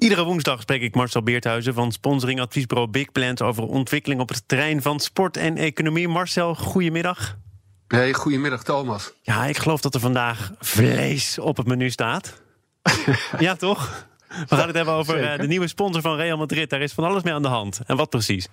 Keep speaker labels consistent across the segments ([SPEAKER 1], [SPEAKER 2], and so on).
[SPEAKER 1] Iedere woensdag spreek ik Marcel Beerthuizen van sponsoring adviesbureau Big Plans over ontwikkeling op het terrein van sport en economie. Marcel, goedemiddag.
[SPEAKER 2] Hey, goedemiddag Thomas.
[SPEAKER 1] Ja, ik geloof dat er vandaag vlees op het menu staat. ja, toch? We gaan het hebben over uh, de nieuwe sponsor van Real Madrid. Daar is van alles mee aan de hand. En wat precies?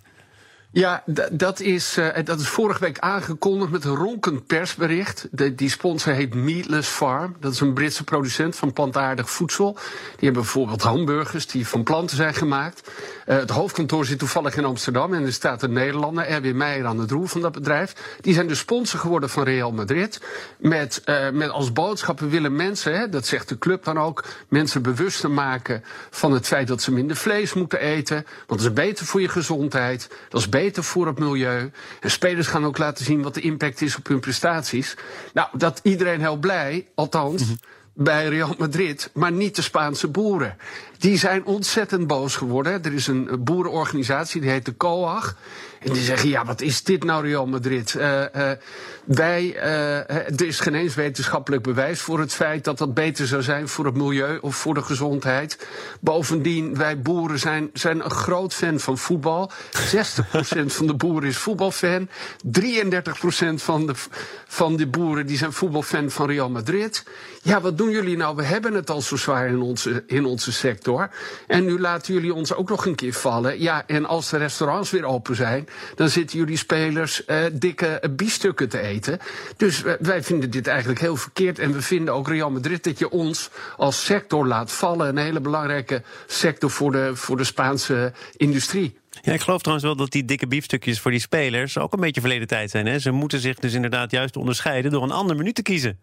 [SPEAKER 2] Ja, dat is, uh, dat is vorige week aangekondigd met een ronkend persbericht. De, die sponsor heet Meatless Farm. Dat is een Britse producent van plantaardig voedsel. Die hebben bijvoorbeeld hamburgers die van planten zijn gemaakt. Uh, het hoofdkantoor zit toevallig in Amsterdam en er staat een Nederlander, Erwin Meijer aan het roer van dat bedrijf. Die zijn de sponsor geworden van Real Madrid. Met, uh, met als boodschap, we willen mensen, hè, dat zegt de club dan ook, mensen bewuster maken van het feit dat ze minder vlees moeten eten. Want dat is beter voor je gezondheid. Dat is beter voor het milieu. En spelers gaan ook laten zien wat de impact is op hun prestaties. Nou, dat iedereen heel blij, althans. Mm -hmm bij Real Madrid, maar niet de Spaanse boeren. Die zijn ontzettend boos geworden. Er is een boerenorganisatie, die heet de COAG. En die zeggen, ja, wat is dit nou Real Madrid? Uh, uh, wij, uh, er is geen eens wetenschappelijk bewijs voor het feit dat dat beter zou zijn voor het milieu of voor de gezondheid. Bovendien, wij boeren zijn, zijn een groot fan van voetbal. 60% van de boeren is voetbalfan. 33% van de, van de boeren die zijn voetbalfan van Real Madrid. Ja, wat doen jullie nou? We hebben het al zo zwaar in onze, in onze sector. En nu laten jullie ons ook nog een keer vallen. Ja, en als de restaurants weer open zijn, dan zitten jullie spelers uh, dikke biefstukken te eten. Dus wij vinden dit eigenlijk heel verkeerd. En we vinden ook Real Madrid dat je ons als sector laat vallen. Een hele belangrijke sector voor de, voor de Spaanse industrie.
[SPEAKER 1] Ja, ik geloof trouwens wel dat die dikke biefstukjes voor die spelers ook een beetje verleden tijd zijn. Hè? Ze moeten zich dus inderdaad juist onderscheiden door een ander menu te kiezen.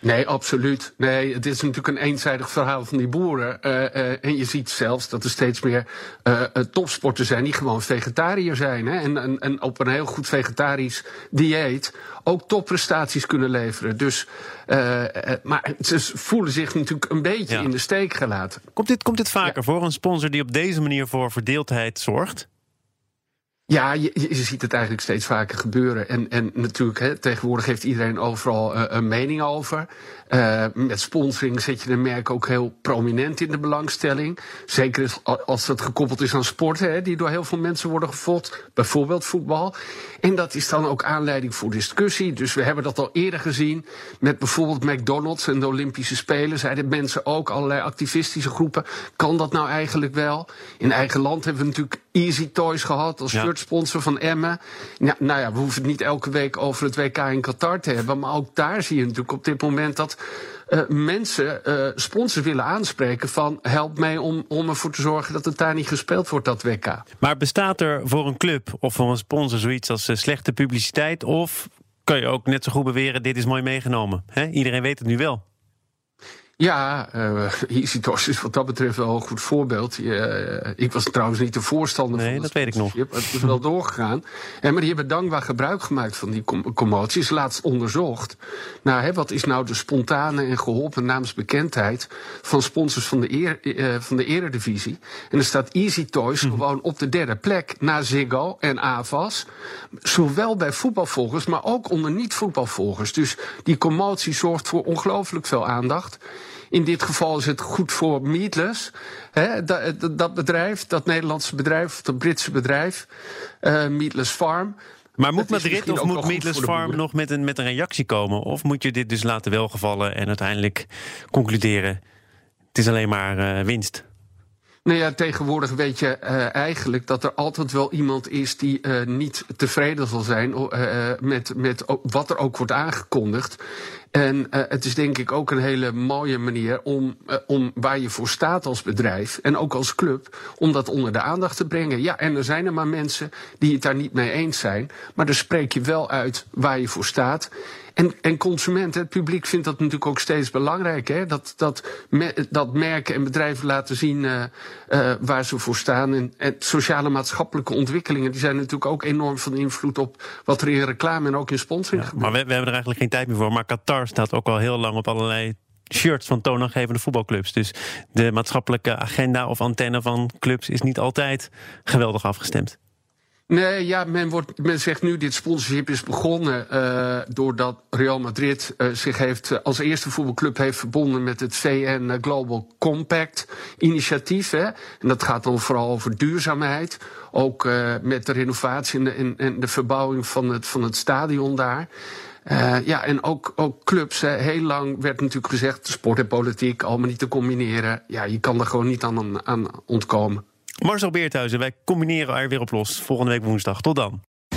[SPEAKER 2] Nee, absoluut. Nee, het is natuurlijk een eenzijdig verhaal van die boeren. Uh, uh, en je ziet zelfs dat er steeds meer uh, topsporters zijn die gewoon vegetariër zijn. Hè, en, en, en, op een heel goed vegetarisch dieet ook topprestaties kunnen leveren. Dus, maar ze voelen zich natuurlijk een beetje ja. in de steek gelaten.
[SPEAKER 1] Komt dit, komt dit vaker ja. voor, een sponsor die op deze manier voor verdeeldheid zorgt?
[SPEAKER 2] Ja, je, je, ziet het eigenlijk steeds vaker gebeuren. En, en natuurlijk, hè, tegenwoordig heeft iedereen overal uh, een mening over. Uh, met sponsoring zet je een merk ook heel prominent in de belangstelling. Zeker als dat gekoppeld is aan sporten, hè, die door heel veel mensen worden gevolgd. Bijvoorbeeld voetbal. En dat is dan ook aanleiding voor discussie. Dus we hebben dat al eerder gezien. Met bijvoorbeeld McDonald's en de Olympische Spelen. Zeiden mensen ook, allerlei activistische groepen. Kan dat nou eigenlijk wel? In eigen land hebben we natuurlijk Easy Toys gehad als shirtsponsor van Emmen. Nou, nou ja, we hoeven het niet elke week over het WK in Qatar te hebben. Maar ook daar zie je natuurlijk op dit moment dat uh, mensen uh, sponsors willen aanspreken van help mij om, om ervoor te zorgen dat het daar niet gespeeld wordt, dat WK.
[SPEAKER 1] Maar bestaat er voor een club of voor een sponsor zoiets als uh, slechte publiciteit? Of kun je ook net zo goed beweren, dit is mooi meegenomen? He? Iedereen weet het nu wel.
[SPEAKER 2] Ja, uh, EasyToys is wat dat betreft wel een goed voorbeeld. Uh, ik was trouwens niet de voorstander
[SPEAKER 1] nee,
[SPEAKER 2] van
[SPEAKER 1] dat weet ik nog.
[SPEAKER 2] Het is wel doorgegaan. En, maar die hebben dankbaar gebruik gemaakt van die com commoties. Laatst onderzocht. Nou, hè, wat is nou de spontane en geholpen naamsbekendheid van sponsors van de, eer, uh, van de eredivisie? En er staat EasyToys mm. gewoon op de derde plek na Ziggo en Avas. Zowel bij voetbalvolgers, maar ook onder niet-voetbalvolgers. Dus die commotie zorgt voor ongelooflijk veel aandacht. In dit geval is het goed voor Meatless. Hè, dat, dat, bedrijf, dat Nederlandse bedrijf, dat Britse bedrijf, uh, Meatless Farm.
[SPEAKER 1] Maar moet Madrid of moet Meatless Farm nog met een, met een reactie komen? Of moet je dit dus laten welgevallen en uiteindelijk concluderen: het is alleen maar uh, winst?
[SPEAKER 2] Nou ja, tegenwoordig weet je uh, eigenlijk dat er altijd wel iemand is die uh, niet tevreden zal zijn uh, met, met wat er ook wordt aangekondigd. En uh, het is denk ik ook een hele mooie manier om, uh, om waar je voor staat als bedrijf en ook als club, om dat onder de aandacht te brengen. Ja, en er zijn er maar mensen die het daar niet mee eens zijn, maar dan spreek je wel uit waar je voor staat. En, en consumenten, het publiek vindt dat natuurlijk ook steeds belangrijk. Hè? Dat, dat, me, dat merken en bedrijven laten zien uh, uh, waar ze voor staan. En, en sociale maatschappelijke ontwikkelingen die zijn natuurlijk ook enorm van invloed op wat er in reclame en ook in sponsoring
[SPEAKER 1] ja,
[SPEAKER 2] gebeurt.
[SPEAKER 1] Maar we, we, hebben er eigenlijk geen tijd meer voor. Maar Qatar staat ook al heel lang op allerlei shirts van toonaangevende voetbalclubs. Dus de maatschappelijke agenda of antenne van clubs is niet altijd geweldig afgestemd.
[SPEAKER 2] Nee, ja, men, wordt, zegt nu dit sponsorship is begonnen uh, doordat Real Madrid uh, zich heeft, uh, als eerste voetbalclub heeft verbonden met het VN Global Compact initiatief. Hè. En dat gaat dan vooral over duurzaamheid. Ook met de renovatie en de, en, en de verbouwing van het, van het stadion daar. Uh, ja, en ook, ook clubs. Hè. Heel lang werd natuurlijk gezegd: sport en politiek allemaal niet te combineren. Ja, je kan er gewoon niet aan, aan ontkomen.
[SPEAKER 1] Marcel Beerthuizen, wij combineren er weer op los. Volgende week woensdag. Tot dan.